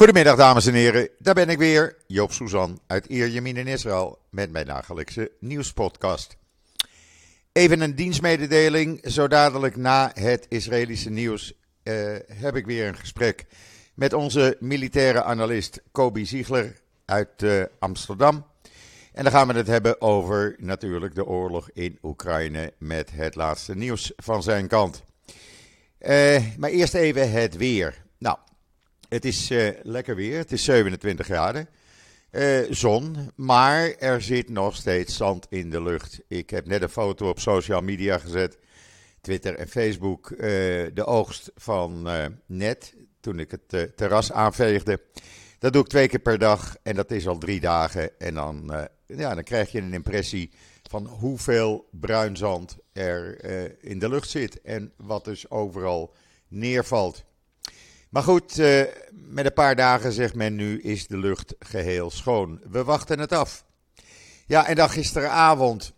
Goedemiddag dames en heren, daar ben ik weer, Joop Suzan uit Ierjemien in Israël met mijn dagelijkse nieuwspodcast. Even een dienstmededeling, zo dadelijk na het Israëlische nieuws uh, heb ik weer een gesprek met onze militaire analist Kobi Ziegler uit uh, Amsterdam. En dan gaan we het hebben over natuurlijk de oorlog in Oekraïne met het laatste nieuws van zijn kant. Uh, maar eerst even het weer. Nou, het is uh, lekker weer. Het is 27 graden. Uh, zon, maar er zit nog steeds zand in de lucht. Ik heb net een foto op social media gezet. Twitter en Facebook. Uh, de oogst van net, toen ik het terras aanveegde. Dat doe ik twee keer per dag en dat is al drie dagen. En dan, ja, dan krijg je een impressie van hoeveel bruin zand er in de lucht zit. En wat dus overal neervalt. Maar goed, uh, met een paar dagen zegt men nu is de lucht geheel schoon. We wachten het af. Ja, en dan gisteravond.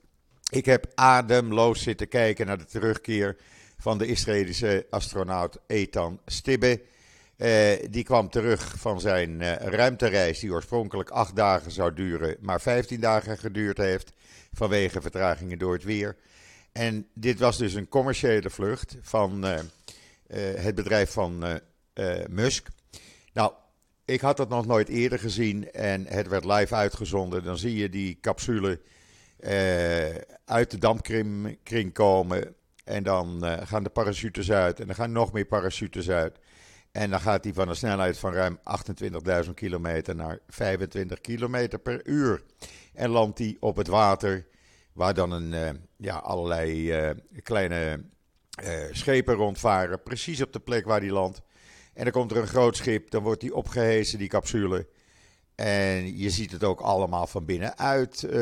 Ik heb ademloos zitten kijken naar de terugkeer van de Israëlische astronaut Ethan Stibbe. Uh, die kwam terug van zijn uh, ruimtereis, die oorspronkelijk acht dagen zou duren, maar 15 dagen geduurd heeft vanwege vertragingen door het weer. En dit was dus een commerciële vlucht van het bedrijf van Musk. Nou, ik had dat nog nooit eerder gezien en het werd live uitgezonden. Dan zie je die capsule uh, uit de dampkring komen. En dan uh, gaan de parachutes uit en dan gaan nog meer parachutes uit. En dan gaat hij van een snelheid van ruim 28.000 kilometer naar 25 kilometer per uur. En landt hij op het water, waar dan een, ja, allerlei kleine schepen rondvaren. Precies op de plek waar hij landt. En dan komt er een groot schip, dan wordt die opgehezen, die capsule. En je ziet het ook allemaal van binnenuit, uh,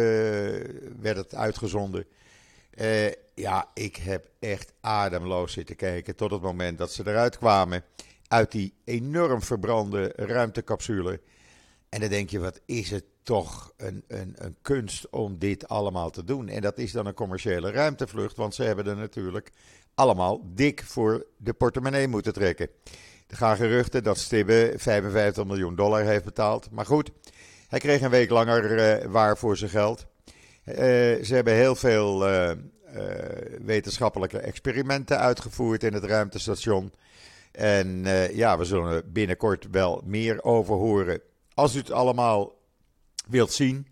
werd het uitgezonden. Uh, ja, ik heb echt ademloos zitten kijken tot het moment dat ze eruit kwamen. Uit die enorm verbrande ruimtecapsule. En dan denk je, wat is het toch een, een, een kunst om dit allemaal te doen. En dat is dan een commerciële ruimtevlucht, want ze hebben er natuurlijk allemaal dik voor de portemonnee moeten trekken. Er gaan geruchten dat Stibbe 55 miljoen dollar heeft betaald. Maar goed, hij kreeg een week langer uh, waar voor zijn geld. Uh, ze hebben heel veel uh, wetenschappelijke experimenten uitgevoerd in het ruimtestation. En ja, we zullen binnenkort wel meer over horen. Als u het allemaal wilt zien,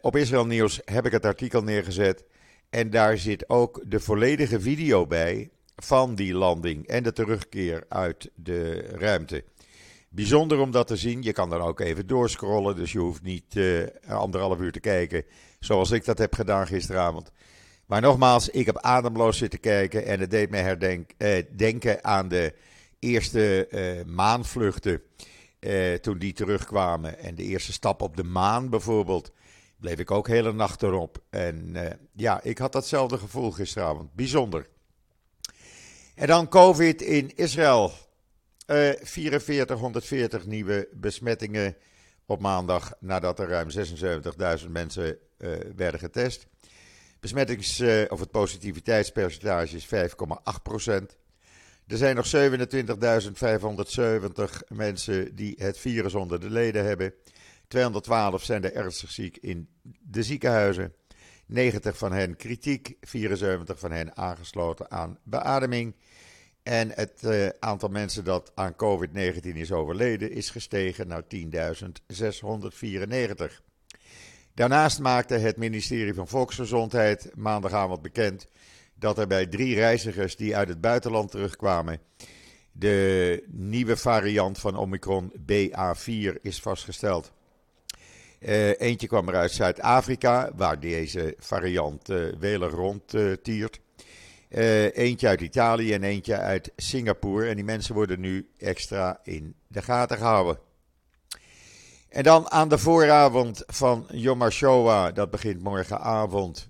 op Israël Nieuws heb ik het artikel neergezet. En daar zit ook de volledige video bij van die landing en de terugkeer uit de ruimte. Bijzonder om dat te zien. Je kan dan ook even doorscrollen, dus je hoeft niet uh, anderhalf uur te kijken zoals ik dat heb gedaan gisteravond. Maar nogmaals, ik heb ademloos zitten kijken en het deed me herdenken eh, aan de eerste uh, maanvluchten. toen die terugkwamen en de eerste stap op de maan bijvoorbeeld, bleef ik ook hele nacht erop. En ja, ik had datzelfde gevoel gisteravond. Bijzonder. En dan COVID in Israël. Uh, 4440 nieuwe besmettingen op maandag nadat er ruim 76.000 mensen uh, werden getest. Besmettings- uh, of het positiviteitspercentage is 5,8%. Er zijn nog 27.570 mensen die het virus onder de leden hebben. 212 zijn er ernstig ziek in de ziekenhuizen. 90 van hen kritiek, 74 van hen aangesloten aan beademing. En het uh, aantal mensen dat aan COVID-19 is overleden is gestegen naar 10.694. Daarnaast maakte het ministerie van Volksgezondheid maandagavond bekend dat er bij drie reizigers die uit het buitenland terugkwamen de nieuwe variant van Omicron BA4 is vastgesteld. Uh, eentje kwam er uit Zuid-Afrika, waar deze variant uh, welig rondtiert. Uh, eentje uit Italië en eentje uit Singapore. En die mensen worden nu extra in de gaten gehouden. En dan aan de vooravond van Yom HaShoah, dat begint morgenavond,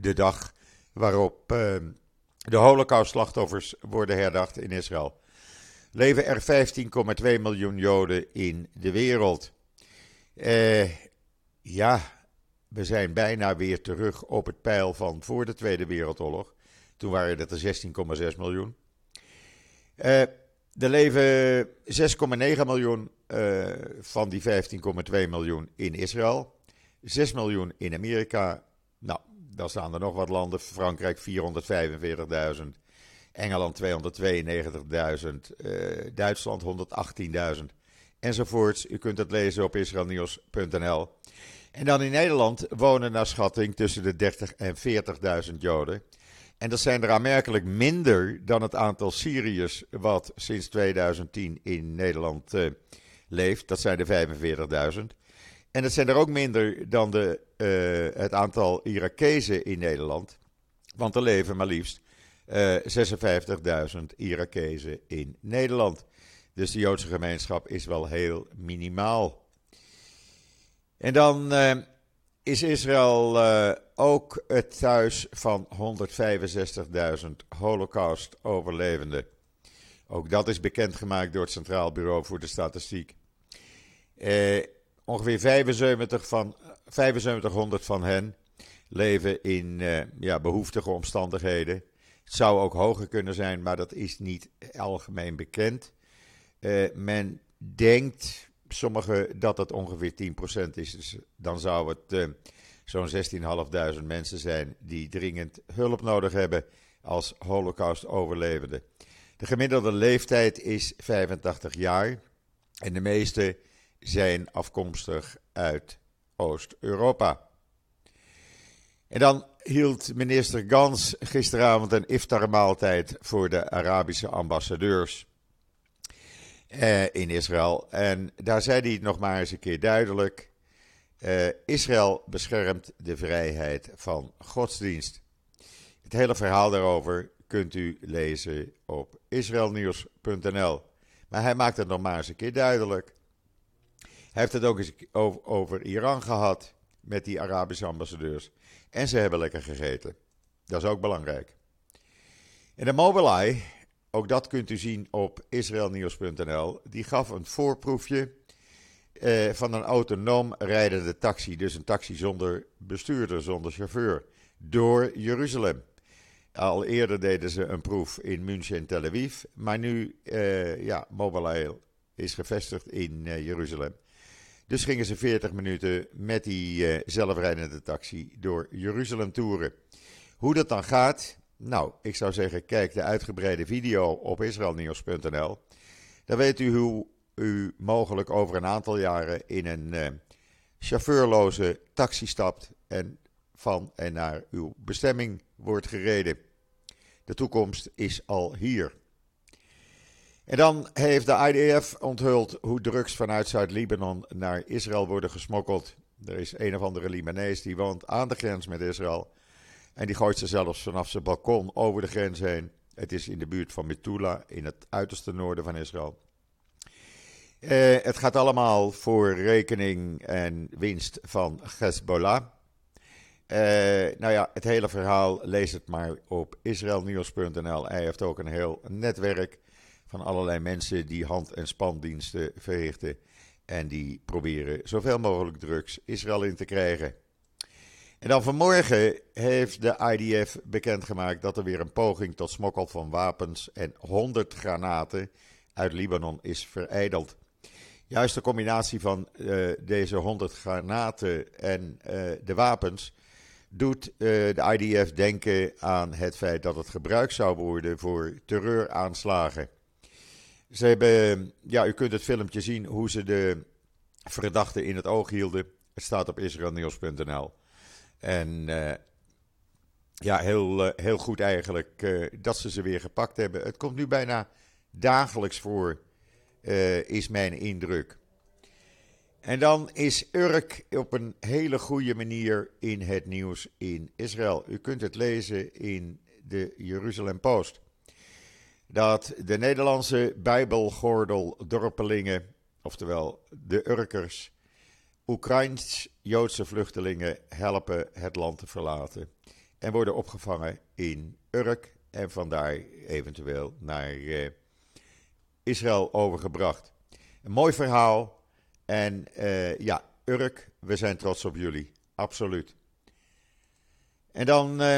de dag waarop uh, de holocaustslachtoffers worden herdacht in Israël. Leven er 15,2 miljoen Joden in de wereld. Uh, ja, we zijn bijna weer terug op het pijl van voor de Tweede Wereldoorlog. Toen waren het er 16,6 miljoen. Uh, er leven 6,9 miljoen uh, van die 15,2 miljoen in Israël. 6 miljoen in Amerika. Nou, dan staan er nog wat landen. Frankrijk 445.000. Engeland 292.000. Uh, Duitsland 118.000. Enzovoorts. U kunt het lezen op israelnieuws.nl. En dan in Nederland wonen naar schatting tussen de 30 en 40.000 Joden. En dat zijn er aanmerkelijk minder dan het aantal Syriërs wat sinds 2010 in Nederland uh, leeft. Dat zijn er 45.000. En dat zijn er ook minder dan de, uh, het aantal Irakezen in Nederland. Want er leven maar liefst uh, 56.000 Irakezen in Nederland. Dus de Joodse gemeenschap is wel heel minimaal. En dan uh, is Israël uh, ook het thuis van 165.000 Holocaust-overlevenden. Ook dat is bekendgemaakt door het Centraal Bureau voor de Statistiek. Uh, ongeveer 75 van, 7500 van hen leven in ja, behoeftige omstandigheden. Het zou ook hoger kunnen zijn, maar dat is niet algemeen bekend. Men denkt sommigen dat het ongeveer 10% is. Dus dan zou het uh, zo'n 16.500 mensen zijn die dringend hulp nodig hebben als Holocaust-overlevenden. De gemiddelde leeftijd is 85 jaar en de meeste zijn afkomstig uit Oost-Europa. En dan hield minister Gans gisteravond een iftarmaaltijd voor de Arabische ambassadeurs uh, in Israël. En daar zei hij het nog maar eens een keer duidelijk. Uh, Israël beschermt de vrijheid van godsdienst. Het hele verhaal daarover kunt u lezen op israelnieuws.nl. Maar hij maakt het nog maar eens een keer duidelijk. Hij heeft het ook eens over, over Iran gehad met die Arabische ambassadeurs. En ze hebben lekker gegeten. Dat is ook belangrijk. En de Mobileye, ook dat kunt u zien op israelnieuws.nl. Die gaf een voorproefje eh, van een autonoom rijdende taxi. Dus een taxi zonder bestuurder, zonder chauffeur. Door Jeruzalem. Al eerder deden ze een proef in München en Tel Aviv. Maar nu, uh, ja, Mobileye is gevestigd in uh, Jeruzalem. Dus gingen ze 40 minuten met die uh, zelfrijdende taxi door Jeruzalem toeren. Hoe dat dan gaat, nou, ik zou zeggen, kijk de uitgebreide video op israelnieuws.nl. Dan weet u hoe u mogelijk over een aantal jaren in een uh, chauffeurloze taxi stapt en van en naar uw bestemming wordt gereden. De toekomst is al hier. En dan heeft de IDF onthuld hoe drugs vanuit Zuid-Libanon naar Israël worden gesmokkeld. Er is een of andere Libanees die woont aan de grens met Israël. En die gooit ze zelfs vanaf zijn balkon over de grens heen. Het is in de buurt van Metula, in het uiterste noorden van Israël. Uh, het gaat allemaal voor rekening en winst van Hezbollah. Uh, nou ja, het hele verhaal lees het maar op israelnieuws.nl. Hij heeft ook een heel netwerk van allerlei mensen die hand- en spandiensten verrichten. En die proberen zoveel mogelijk drugs Israël in te krijgen. En dan vanmorgen heeft de IDF bekendgemaakt dat er weer een poging tot smokkel van wapens en 100 granaten uit Libanon is vereideld. Juist de combinatie van uh, deze 100 granaten en uh, de wapens doet uh, de IDF denken aan het feit dat het gebruikt zou worden voor terreuraanslagen. Ze hebben, ja, u kunt het filmpje zien hoe ze de verdachten in het oog hielden. Het staat op israelnieuws.nl. En uh, ja, heel, uh, heel goed eigenlijk uh, dat ze ze weer gepakt hebben. Het komt nu bijna dagelijks voor, is mijn indruk. En dan is Urk op een hele goede manier in het nieuws in Israël. U kunt het lezen in de Jeruzalem Post. Dat de Nederlandse Bijbelgordel dorpelingen, oftewel de Urkers, Oekraïns-Joodse vluchtelingen helpen het land te verlaten en worden opgevangen in Urk en vandaar eventueel naar uh, Israël overgebracht. Een mooi verhaal en uh, ja, Urk, we zijn trots op jullie, absoluut. En dan uh,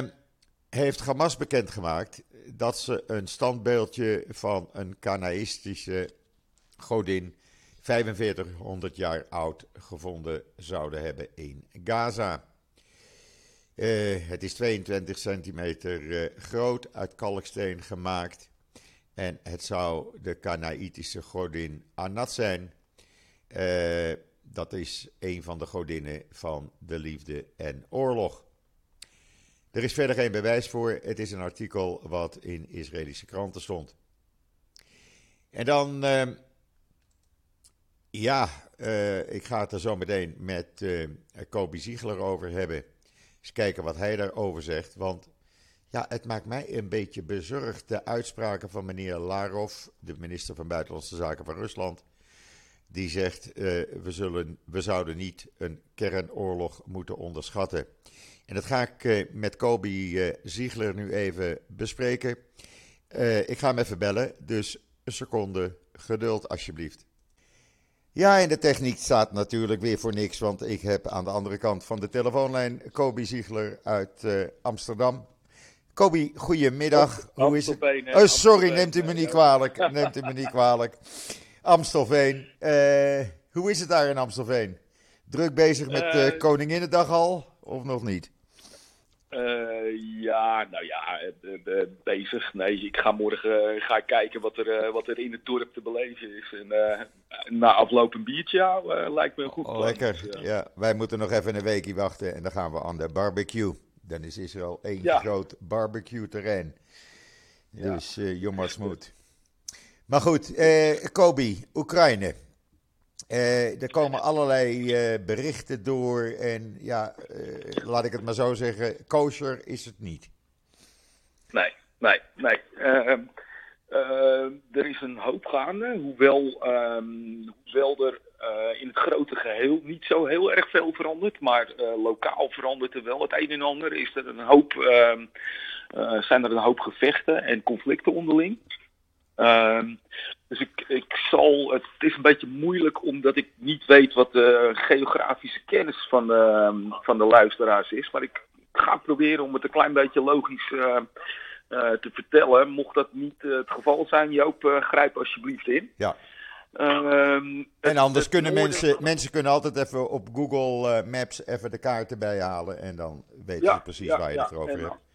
heeft Hamas bekendgemaakt dat ze een standbeeldje van een Kanaïstische godin 4500 jaar oud gevonden zouden hebben in Gaza. Uh, het is 22 centimeter uh, groot, uit kalksteen gemaakt. En het zou de Kanaïtische godin Anat zijn. Uh, dat is een van de godinnen van de liefde en oorlog. Er is verder geen bewijs voor. Het is een artikel wat in Israëlische kranten stond. En dan, ja, uh, ik ga het er zo meteen met uh, Kobi Ziegler over hebben. Eens kijken wat hij daarover zegt. Want ja, het maakt mij een beetje bezorgd. De uitspraken van meneer Larov, de minister van Buitenlandse Zaken van Rusland. Die zegt: we, zullen, we zouden niet een kernoorlog moeten onderschatten. En dat ga ik uh, met Kobi uh, Ziegler nu even bespreken. Uh, ik ga hem even bellen, dus een seconde geduld alsjeblieft. Ja, en de techniek staat natuurlijk weer voor niks, want ik heb aan de andere kant van de telefoonlijn Kobi Ziegler uit Amsterdam. Kobi, goedemiddag. Hoe is het? Oh, sorry, neemt u me niet kwalijk. Neemt u me niet kwalijk. Amstelveen. hoe is het daar in Amstelveen? Druk bezig met Koninginnedag al, of nog niet? Uh, ja, nou ja, uh, bezig. Nee, ik ga morgen ga kijken wat er, wat er in het dorp te beleven is. En na afloop een biertje ja, lijkt me een goed plan. Lekker, ja. ja. Wij moeten nog even een weekje wachten en dan gaan we aan de barbecue. Dan is Israël één ja. groot barbecue terrein. Dus uh. Maar goed, Kobi, Oekraïne. Uh, er komen allerlei uh, berichten door en ja, uh, laat ik het maar zo zeggen, kosher is het niet. Nee, nee, nee. Ehm, er is een hoop gaande, hoewel, um, hoewel er in het grote geheel niet zo heel erg veel verandert, maar lokaal verandert er wel het een en ander. Is er een hoop, ehm, zijn er een hoop gevechten en conflicten onderling. Uh, dus ik, ik zal, het is een beetje moeilijk omdat ik niet weet wat de geografische kennis van de, van de luisteraars is. Maar ik ga proberen om het een klein beetje logisch uh, uh, te vertellen. Mocht dat niet uh, het geval zijn, Joop, grijp alsjeblieft in. Ja. Ehm, en anders het, kunnen mensen, mensen kunnen altijd even op Google Maps even de kaarten bijhalen en dan weten ja, ze precies ja, waar je het over hebt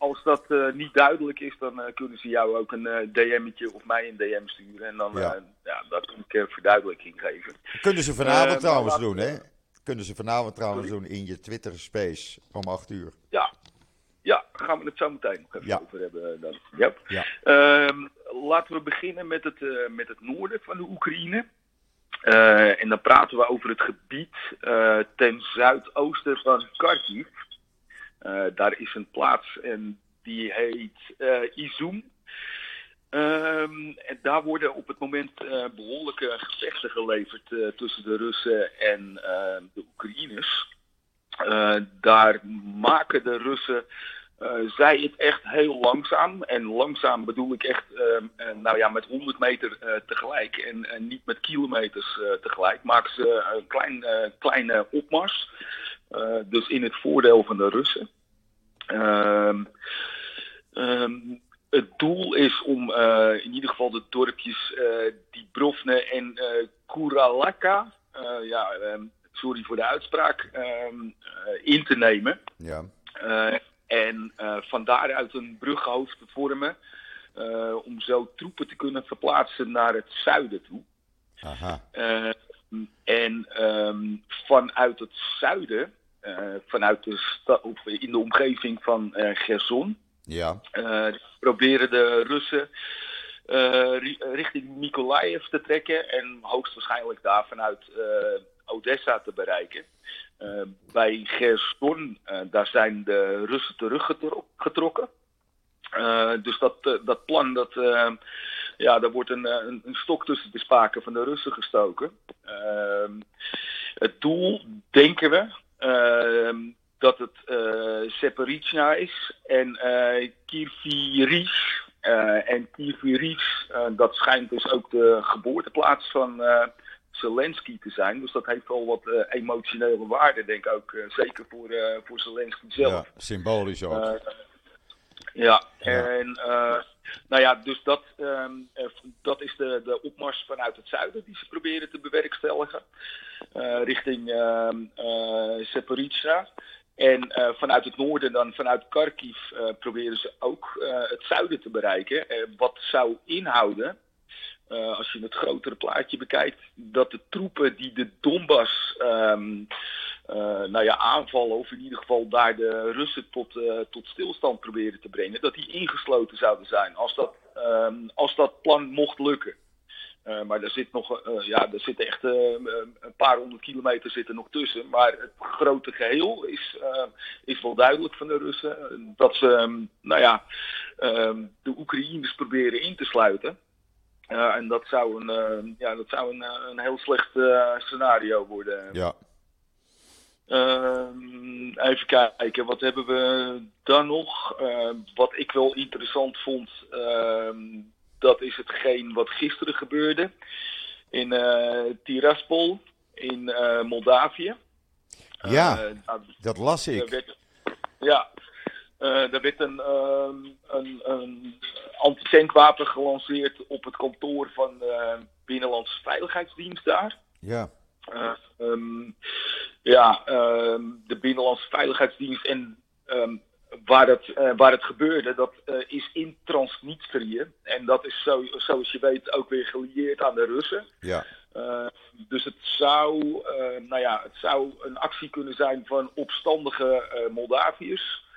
als dat uh, niet duidelijk is, dan uh, kunnen ze jou ook een uh, DM'tje of mij een DM sturen. En dan ja. ja dat kan ik verduidelijking geven. Kunnen ze vanavond trouwens doen, hè? Kunnen ze vanavond trouwens doen in je Twitter Space om 8 uur. Ja, ja gaan we het zo meteen nog even ja. over hebben. Dan. Yep. Ja. Ehm, laten we beginnen met het, met het noorden van de Oekraïne. en dan praten we over het gebied ten zuidoosten van Kharkiv. Uh, daar is een plaats en die heet uh, Izum. Um, en daar worden op het moment uh, behoorlijke gevechten geleverd tussen de Russen en de Oekraïners. daar maken de Russen zij het echt heel langzaam. En langzaam bedoel ik echt nou ja, met 100 meter tegelijk en niet met kilometers tegelijk. Maken ze een klein, kleine opmars. Dus in het voordeel van de Russen. Um, um, het doel is om uh, in ieder geval de dorpjes uh, Dibrovne en uh, Kuralaka, ja, um, sorry voor de uitspraak, in te nemen. Ja. en van daaruit een brughoofd te vormen om zo troepen te kunnen verplaatsen naar het zuiden toe. Aha. en vanuit het zuiden vanuit de in de omgeving van uh, Gerson. Ja. Uh, proberen de Russen richting Mykolaiv te trekken en hoogstwaarschijnlijk daar vanuit Odessa te bereiken. bij Gerson, daar zijn de Russen teruggetrokken. dus dat, dat plan, dat, ja, daar wordt een, een, een, stok tussen de spaken van de Russen gestoken. het doel, denken we, dat het uh, is en uh, Kirfiris. Uh, en Kirfiris, dat schijnt dus ook de geboorteplaats van Zelensky te zijn. Dus dat heeft wel wat emotionele waarde, denk ik ook. zeker voor, voor Zelensky zelf. Ja, symbolisch ook. Ja, en nou ja, dus dat, ehm, dat is de, de opmars vanuit het zuiden die ze proberen te bewerkstelligen. richting uh, En vanuit het noorden, dan vanuit Kharkiv, proberen ze ook het zuiden te bereiken. wat zou inhouden als je het grotere plaatje bekijkt, dat de troepen die de Donbass uh, nou ja, aanvallen, of in ieder geval daar de Russen tot, uh, tot stilstand proberen te brengen, dat die ingesloten zouden zijn als dat, um, als dat plan mocht lukken. maar er zit nog, ja, er zitten echt een paar honderd kilometer zitten nog tussen. Maar het grote geheel is, is wel duidelijk van de Russen. Dat ze, um, nou ja, de Oekraïners proberen in te sluiten. En dat zou een, ja, dat zou een, eh, een heel slecht scenario worden. Ja. Ehm, even kijken, wat hebben we dan nog? Ehm, wat ik wel interessant vond, ehm, dat is hetgeen wat gisteren gebeurde in Tiraspol in Moldavië. Ja, nou, dat las ik. Werd, ja, uh, er werd een, uh, een, een antitankwapen gelanceerd op het kantoor van de Binnenlandse Veiligheidsdienst daar. Ja. Uh, um, ja, um, de Binnenlandse Veiligheidsdienst en um, waar, het, uh, waar het gebeurde, dat uh, is in Transnistrië. En dat is zo, zoals je weet ook weer gelieerd aan de Russen. Ja. Uh, dus het zou, nou ja, het zou een actie kunnen zijn van opstandige Moldaviërs.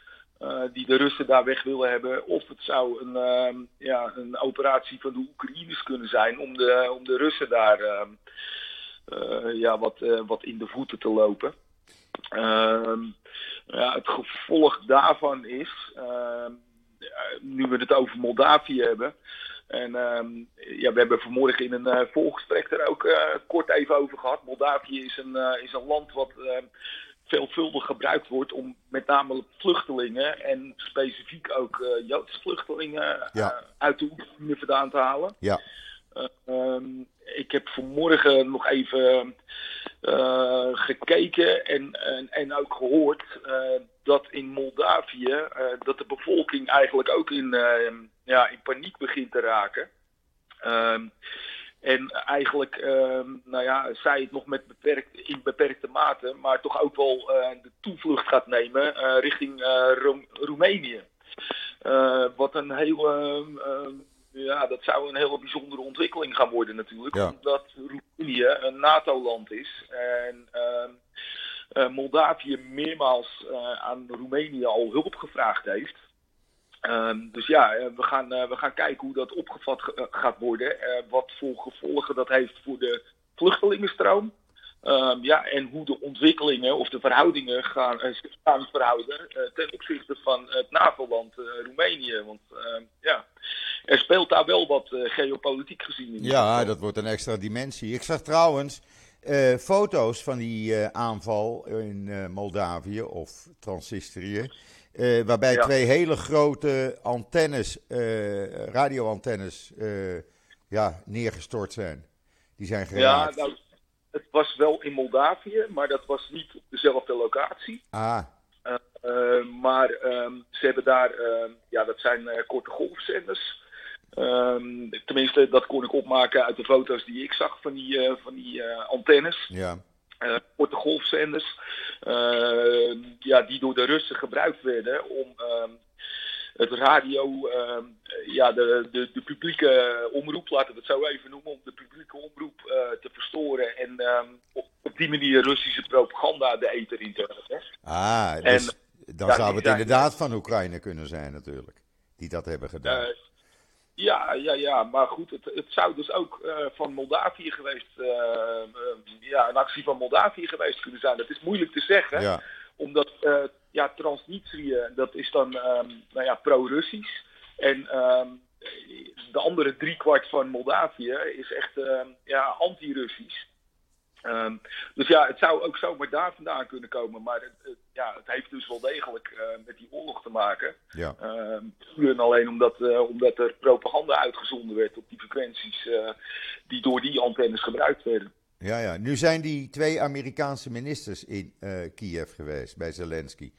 Die de Russen daar weg willen hebben. Of het zou een, ja, een operatie van de Oekraïners kunnen zijn om de, om de Russen daar ja, wat, wat in de voeten te lopen. Ehm, ja, het gevolg daarvan is, ehm, nu we het over Moldavië hebben. En ehm, ja, we hebben vanmorgen in een volgesprek er ook kort even over gehad. Moldavië is een, is een land wat veelvuldig gebruikt wordt om met name vluchtelingen en specifiek ook uh, Joodse vluchtelingen uh, uit de Oekraïne vandaan te halen. Ja. Um, ik heb vanmorgen nog even gekeken en, en, ook gehoord dat in Moldavië dat de bevolking eigenlijk ook in, ja, in paniek begint te raken. Ehm, en eigenlijk, nou ja, zij het nog met beperkt, in beperkte mate, maar toch ook wel de toevlucht gaat nemen richting Ro Roemenië. wat een hele, ja, dat zou een hele bijzondere ontwikkeling gaan worden natuurlijk, ja. omdat Roemenië een NATO-land is. En ehm, Moldavië meermaals aan Roemenië al hulp gevraagd heeft. Um, dus ja, eh, we gaan, uh, we gaan kijken hoe dat opgevat ge gaat worden. Wat voor gevolgen dat heeft voor de vluchtelingenstroom. Um, ja, en hoe de ontwikkelingen of de verhoudingen gaan, gaan verhouden ten opzichte van het NAVO-land Roemenië. Want ehm, ja, er speelt daar wel wat geopolitiek gezien in. Ja, dat wordt een extra dimensie. Ik zag trouwens foto's van die aanval in Moldavië of Transnistrië. Waarbij ja. twee hele grote antennes, radioantennes, ja, neergestort zijn. Die zijn geraakt. Ja, nou, het was wel in Moldavië, maar dat was niet op dezelfde locatie. Ah. maar um, ze hebben daar, ja, dat zijn korte golfzenders. Um, tenminste, dat kon ik opmaken uit de foto's die ik zag van die, van die antennes. Ja. Uh, korte golfzenders, uh, ja, die door de Russen gebruikt werden om het radio, ja, de, de, de, publieke omroep, laten we het zo even noemen, om de publieke omroep te verstoren en op, op, die manier Russische propaganda de ether in te hebben. Ah, dus en, dan ja, zou het inderdaad van Oekraïne kunnen zijn natuurlijk, die dat hebben gedaan. Ja, ja, ja, maar goed, het, het zou dus ook van Moldavië geweest, ja, een actie van Moldavië geweest kunnen zijn. Dat is moeilijk te zeggen, ja. omdat ja, Transnistrië, dat is dan um, nou ja, pro-Russisch. En um, de andere driekwart van Moldavië is echt ja, anti-Russisch. Dus ja, het zou ook zomaar daar vandaan kunnen komen. Maar het, het ja, het heeft dus wel degelijk uh, met die oorlog te maken. Ja. Uh, alleen omdat, uh, omdat er propaganda uitgezonden werd op die frequenties die door die antennes gebruikt werden. Ja, ja. Nu zijn die twee Amerikaanse ministers in Kiev geweest bij Zelensky.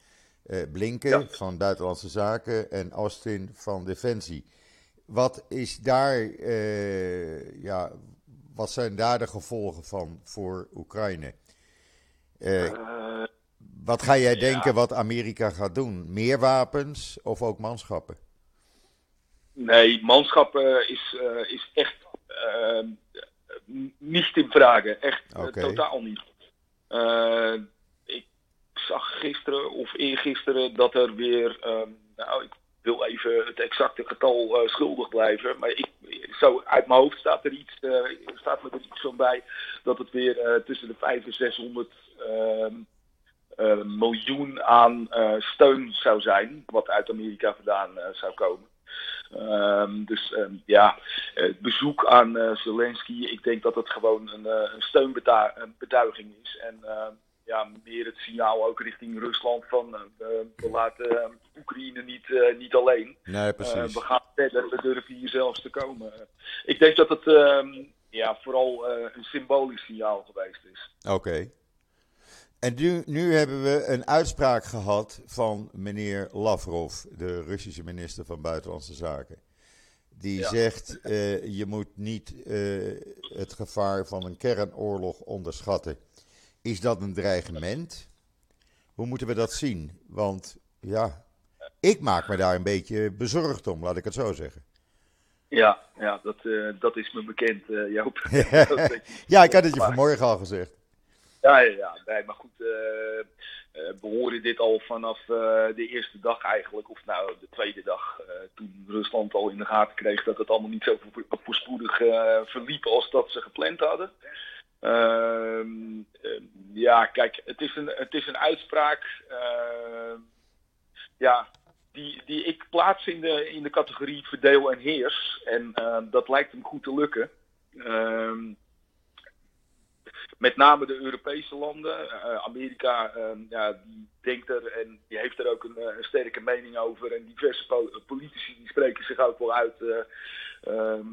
Blinken van Buitenlandse Zaken en Austin van Defensie. Wat is daar, ja, wat zijn daar de gevolgen van voor Oekraïne? wat ga jij denken wat Amerika gaat doen? Meer wapens of ook manschappen? Nee, manschappen is, is echt niet in vragen. Echt totaal niet. Uh, ik zag gisteren of eergisteren dat er weer. Ehm, nou, ik wil even het exacte getal uh, schuldig blijven. Maar ik, zo uit mijn hoofd staat er iets, uh, staat me er iets van bij. Dat het weer tussen de 500 en 600 ehm, miljoen aan steun zou zijn. Wat uit Amerika vandaan zou komen. Um, dus um, ja, het bezoek aan uh, Zelensky, ik denk dat het gewoon een, uh, een steunbetuiging is. En uh, ja, meer het signaal ook richting Rusland van we laten Oekraïne niet, niet alleen. Nee, precies. we gaan verder, we durven hier zelfs te komen. ik denk dat het ja, vooral een symbolisch signaal geweest is. Oké. En nu, nu, hebben we een uitspraak gehad van meneer Lavrov, de Russische minister van Buitenlandse Zaken. Die zegt, uh, je moet niet uh, het gevaar van een kernoorlog onderschatten. Is dat een dreigement? Hoe moeten we dat zien? Want ja, ik maak me daar een beetje bezorgd om, laat ik het zo zeggen. Ja, ja dat, uh, dat is me bekend, Joop. ja, ik had het je vanmorgen al gezegd. Ja, ja. Nee, maar goed, uh, we horen dit al vanaf uh, de eerste dag eigenlijk, of nou de tweede dag, toen Rusland al in de gaten kreeg dat het allemaal niet zo voorspoedig verliep als dat ze gepland hadden. Ehm, ja, kijk, het is een, het is een uitspraak ja, die, die ik plaats in de, in de categorie verdeel en heers. En dat lijkt hem goed te lukken. Ehm met name de Europese landen. Uh, Amerika uh, ja, die denkt er en die heeft er ook een, eh, sterke mening over. En diverse po politici die spreken zich ook wel uit. Uh,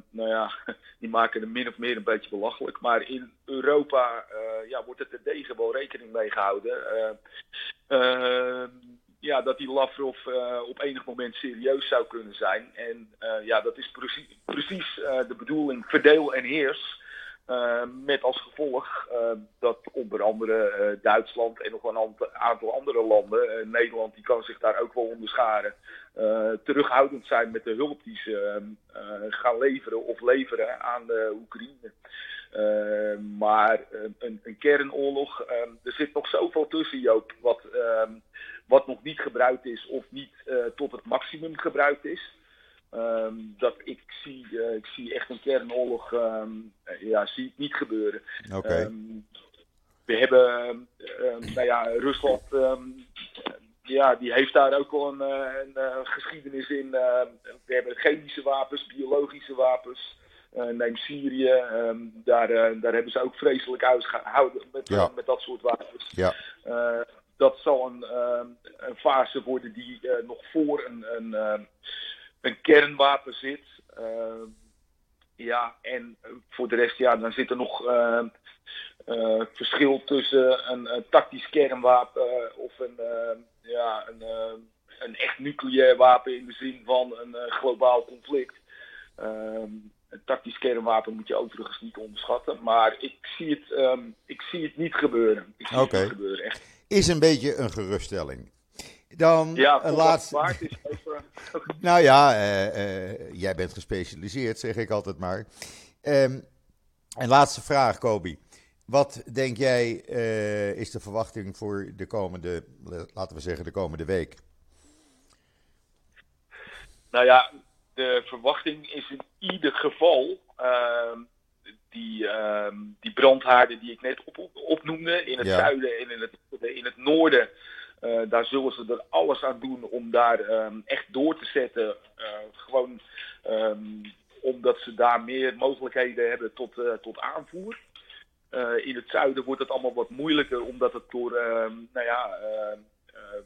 nou ja, die maken er min of meer een beetje belachelijk. Maar in Europa ja, wordt er terdege wel rekening mee gehouden. Ehm, ja, dat die Lavrov op enig moment serieus zou kunnen zijn. En ja, dat is precies, precies de bedoeling. Verdeel en heers. Uh, met als gevolg uh, dat onder andere uh, Duitsland en nog een aantal andere landen, Nederland die kan zich daar ook wel onderscharen, terughoudend zijn met de hulp die ze gaan leveren of leveren aan de Oekraïne. maar een, een, kernoorlog, er zit nog zoveel tussen Joop, wat, wat nog niet gebruikt is of niet tot het maximum gebruikt is. Um, dat ik zie, uh, ik zie echt een kernoorlog, um, ja, zie ik niet gebeuren. Okay. Um, we hebben, nou ja, Rusland, ja, die heeft daar ook wel een, een, een geschiedenis in. we hebben chemische wapens, biologische wapens. Uh, neem Syrië, daar, daar hebben ze ook vreselijk uitgehouden met, ja. met dat soort wapens. Ja. Dat zal een, een fase worden die nog voor een, een een kernwapen zit. Uh, ja, en voor de rest, ja, dan zit er nog uh, uh, verschil tussen een, een, tactisch kernwapen of een, ja, een, een echt nucleair wapen in de zin van een globaal conflict. Ehm, een tactisch kernwapen moet je overigens niet onderschatten. Maar ik zie het, um, ik zie het niet gebeuren. Ik zie okay. het niet gebeuren, echt. Is een beetje een geruststelling. Dan ja, een laatste. Waard is even... nou ja, uh, uh, jij bent gespecialiseerd, zeg ik altijd maar. Um, en laatste vraag, Kobi. Wat denk jij uh, is de verwachting voor de komende, laten we zeggen, de komende week? Nou ja, de verwachting is in ieder geval uh, die, uh, die brandhaarden die ik net op, opnoemde in het ja. zuiden en in het, in het noorden. Uh, daar zullen ze er alles aan doen om daar um, echt door te zetten. Uh, gewoon um, omdat ze daar meer mogelijkheden hebben tot, uh, tot aanvoer. in het zuiden wordt het allemaal wat moeilijker omdat het door ehm, nou ja,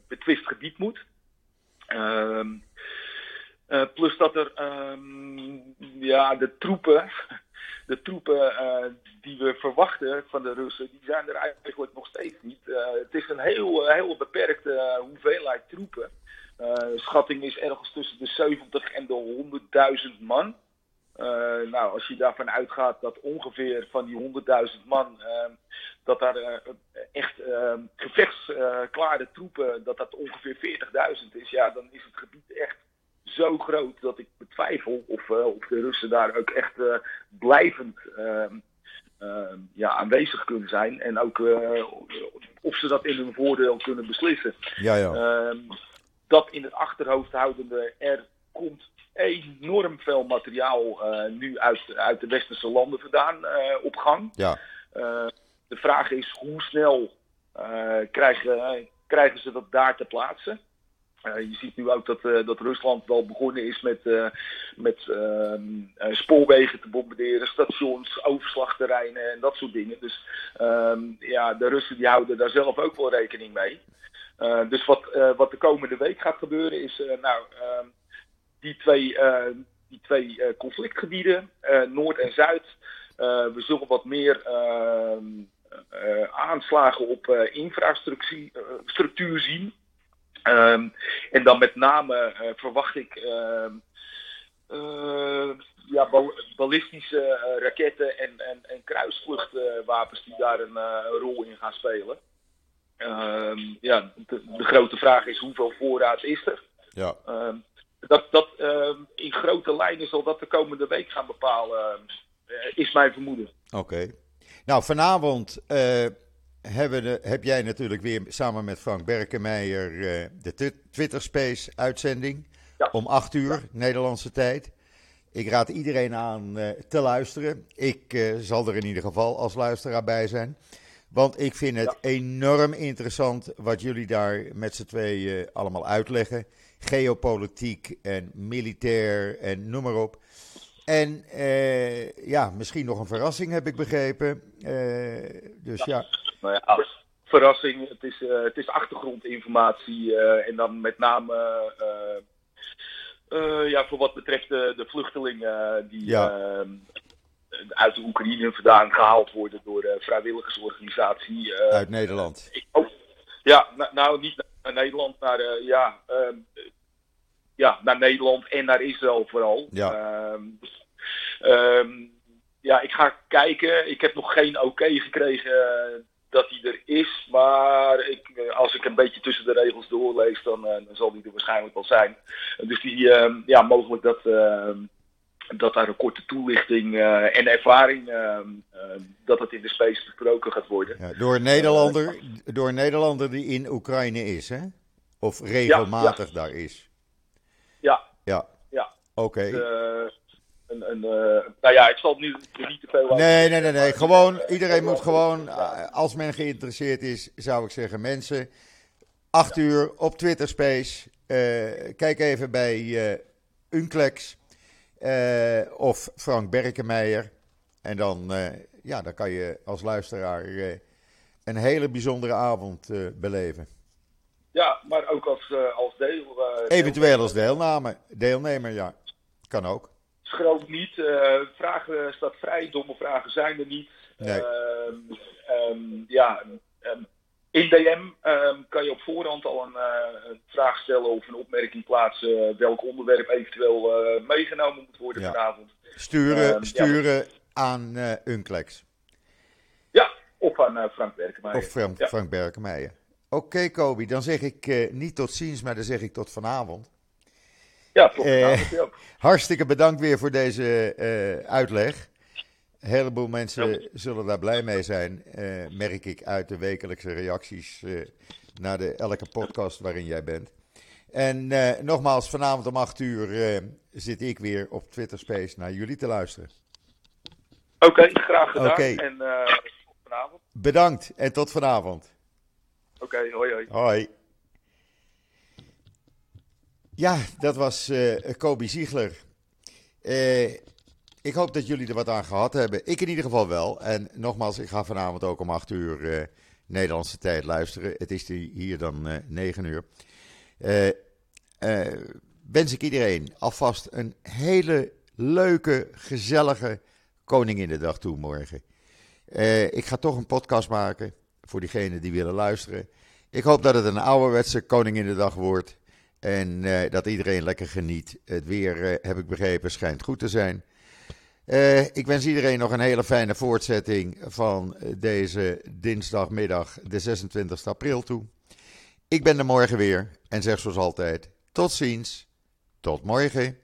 betwist gebied moet. plus dat er ja, de troepen de troepen die we verwachten van de Russen, die zijn er eigenlijk nog steeds niet. het is een heel, heel beperkte hoeveelheid troepen. schatting is ergens tussen de 70 en de 100.000 man. Nou, als je daarvan uitgaat dat ongeveer van die 100.000 man, uh, dat daar echt gevechtsklare troepen, dat dat ongeveer 40.000 is, ja, dan is het gebied echt zo groot dat ik betwijfel of, of de Russen daar ook echt blijvend ehm, ehm, ja, aanwezig kunnen zijn. En ook of ze dat in hun voordeel kunnen beslissen. Ja, ja. Ehm, dat in het achterhoofd houdende, er komt enorm veel materiaal nu uit, uit de westerse landen vandaan op gang. Ja. De vraag is hoe snel krijgen, krijgen ze dat daar te plaatsen. Je ziet nu ook dat, dat Rusland wel begonnen is met, met ehm, spoorwegen te bombarderen, stations, overslagterreinen en dat soort dingen. Dus ehm, ja, de Russen die houden daar zelf ook wel rekening mee. dus wat, wat de komende week gaat gebeuren is, nou, ehm, die twee, die twee conflictgebieden, Noord en Zuid. we zullen wat meer aanslagen op infrastructuur zien. Um, en dan met name verwacht ik ehm, ja, ballistische raketten en, en, en kruisvluchtwapens die daar een, rol in gaan spelen. ja, de, de, grote vraag is hoeveel voorraad is er? Ja dat, dat in grote lijnen zal dat de komende week gaan bepalen, is mijn vermoeden. Oké. Nou, vanavond de, heb jij natuurlijk weer samen met Frank Berkenmeijer uh, de Twitter Space uitzending. Ja. Om 8 uur, ja. Nederlandse tijd. Ik raad iedereen aan te luisteren. Ik zal er in ieder geval als luisteraar bij zijn. Want ik vind het ja. enorm interessant wat jullie daar met z'n tweeën allemaal uitleggen geopolitiek en militair en noem maar op. En ja, misschien nog een verrassing heb ik begrepen. Dus ja. Nou ja, verrassing. Het is, uh, het is achtergrondinformatie en dan met name ja, voor wat betreft de, de vluchtelingen die ja. uit de Oekraïne vandaan gehaald worden door de vrijwilligersorganisatie. uit Nederland. Ik, oh, ja, nou, nou niet naar Nederland, naar, uh, ja, uh, ja, naar Nederland en naar Israël vooral. Ja. Um, ja, ik ga kijken. Ik heb nog geen oké gekregen dat hij er is. Maar ik, uh, als ik een beetje tussen de regels doorlees, dan, uh, dan zal hij er waarschijnlijk wel zijn. dus die, ehm, ja, mogelijk dat, dat daar een korte toelichting en ervaring, dat het in de space besproken gaat worden. Ja, door, een Nederlander, door een Nederlander die in Oekraïne is, hè? Of regelmatig ja, ja. daar is. Ja. Ja. ja. Oké. Okay. Uh, een, een, uh, nou ja, ik zal het nu niet te veel Nee, nee, nee, nee. Gewoon, iedereen moet gewoon, uh, als men geïnteresseerd is, zou ik zeggen, mensen, 8 uur op Twitter Space. kijk even bij Unclex of Frank Berkenmeijer. En dan, ja, dan kan je als luisteraar een hele bijzondere avond beleven. Ja, maar ook als, uh, als deel. Uh, Eventueel als deelname, deelnemer, ja. Kan ook. Schroom niet. Uh, vragen staat vrij, domme vragen zijn er niet. Nee. Um, ja, um, in DM um, kan je op voorhand al een, een, vraag stellen of een opmerking plaatsen welk onderwerp eventueel meegenomen moet worden ja. vanavond. Sturen, sturen ja. aan Unclex. Ja, of aan Frank Berkenmeijer. Of Frank, ja. Frank. Oké, okay, Kobi, dan zeg ik uh, niet tot ziens, maar dan zeg ik tot vanavond. Ja. Uh, hartstikke bedankt weer voor deze uh, uitleg. Een heleboel mensen ja. zullen daar blij mee zijn, merk ik uit de wekelijkse reacties naar de, elke podcast waarin jij bent. En nogmaals, vanavond om 8 uur zit ik weer op Twitter Space naar jullie te luisteren. Oké, okay, graag gedaan. Okay. En tot vanavond. Bedankt en tot vanavond. Oké, okay, hoi hoi. Hoi. Ja, dat was uh, Kobe Ziegler. Uh, ik hoop dat jullie er wat aan gehad hebben. Ik in ieder geval wel. En nogmaals, ik ga vanavond ook om 8 uur uh, Nederlandse tijd luisteren. Het is hier dan 9 uur. wens ik iedereen alvast een hele leuke, gezellige Koninginnedag toe morgen. ik ga toch een podcast maken voor diegenen die willen luisteren. Ik hoop dat het een ouderwetse Koninginnedag wordt. En dat iedereen lekker geniet. Het weer, heb ik begrepen, schijnt goed te zijn. ik wens iedereen nog een hele fijne voortzetting van deze dinsdagmiddag, de 26 april toe. Ik ben er morgen weer en zeg zoals altijd: tot ziens, tot morgen.